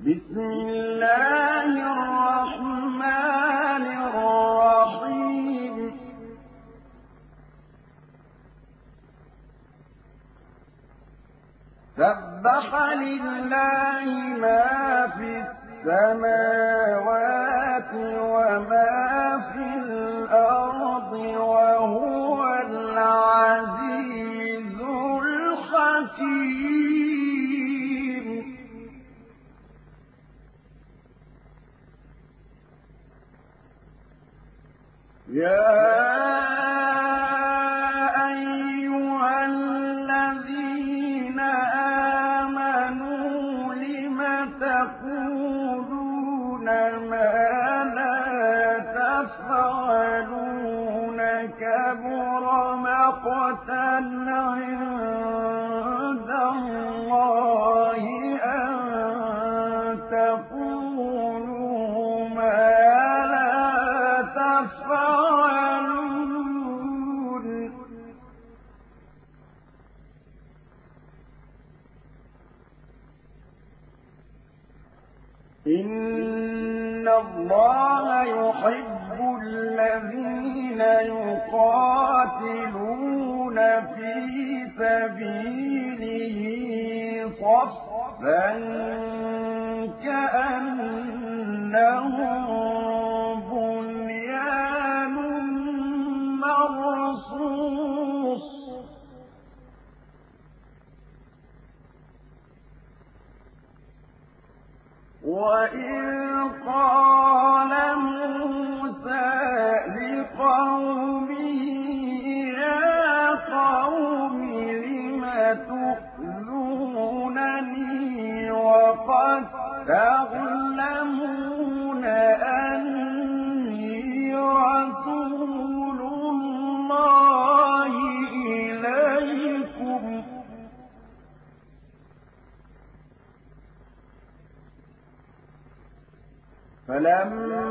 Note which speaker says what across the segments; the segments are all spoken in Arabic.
Speaker 1: بسم الله الرحمن الرحيم. سبح لله ما في السماوات وما في مقتا صفا كأنهم بنيان مرصوص قال فلما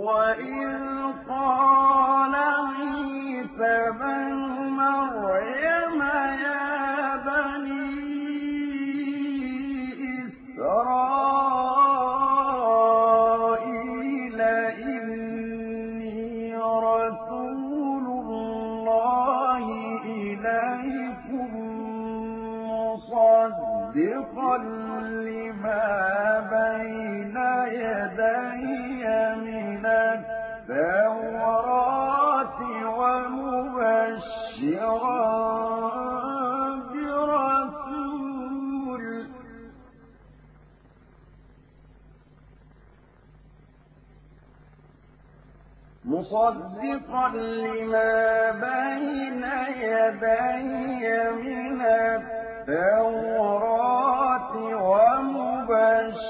Speaker 1: وإذ قال عيسى مريم يا بني إسرائيل إني رسول الله إليكم لما مصدقا لما بين يدي من التوراة ومبشرا.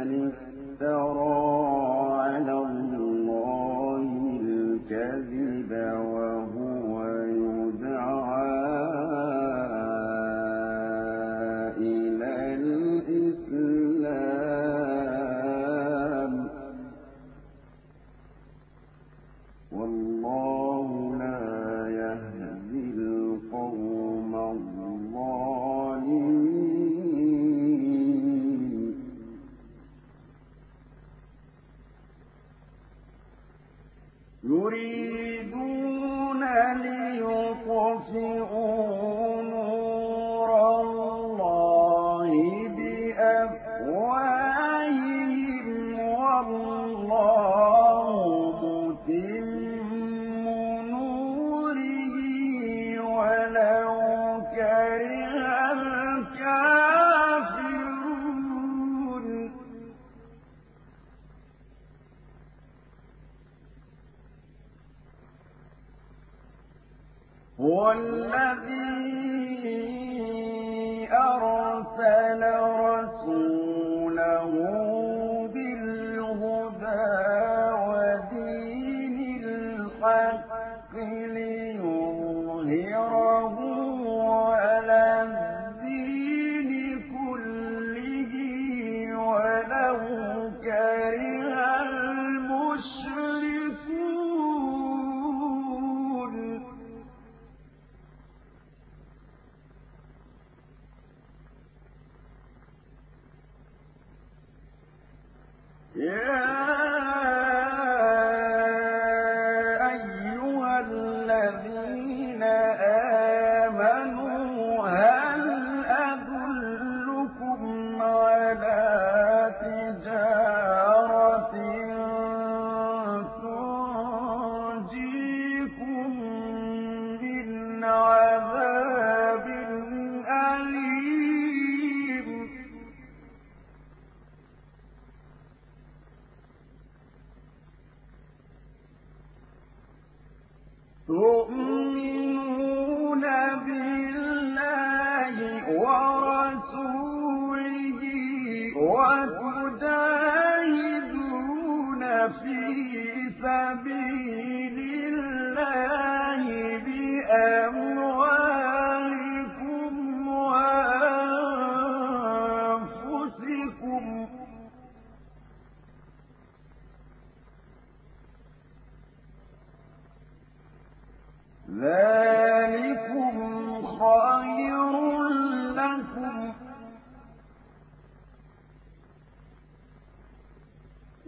Speaker 1: افترى يريدون ليطفئوا Yeah. رؤيا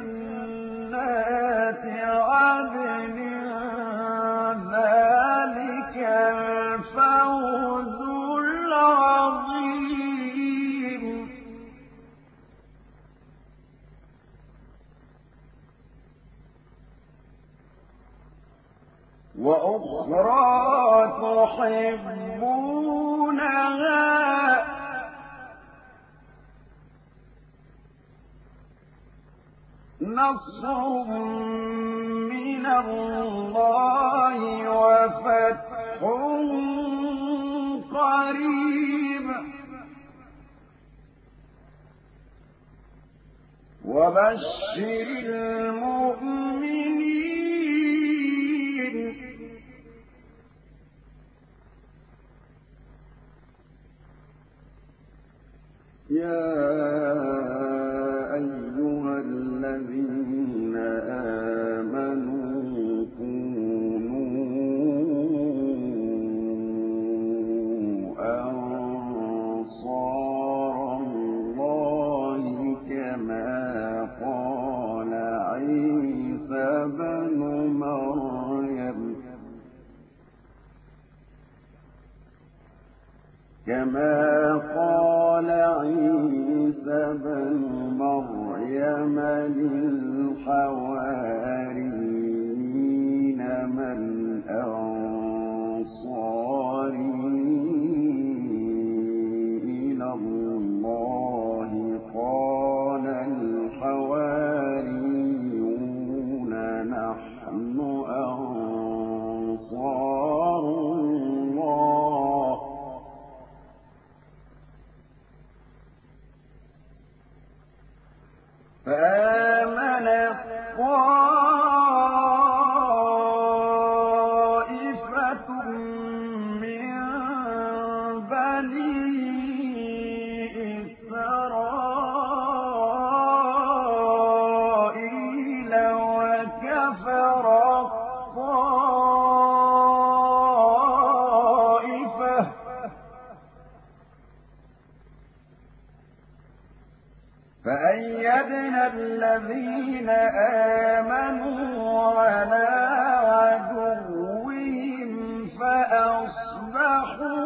Speaker 1: جنات عدن ذلك الفوز العظيم. وأخرى تحبونها نصر من الله وفتح قريب. وبشر المؤمنين كما قال عيسى بن مريم للحواريين من أنصاري فأيدنا الذين آمنوا على عدوهم فأصبحوا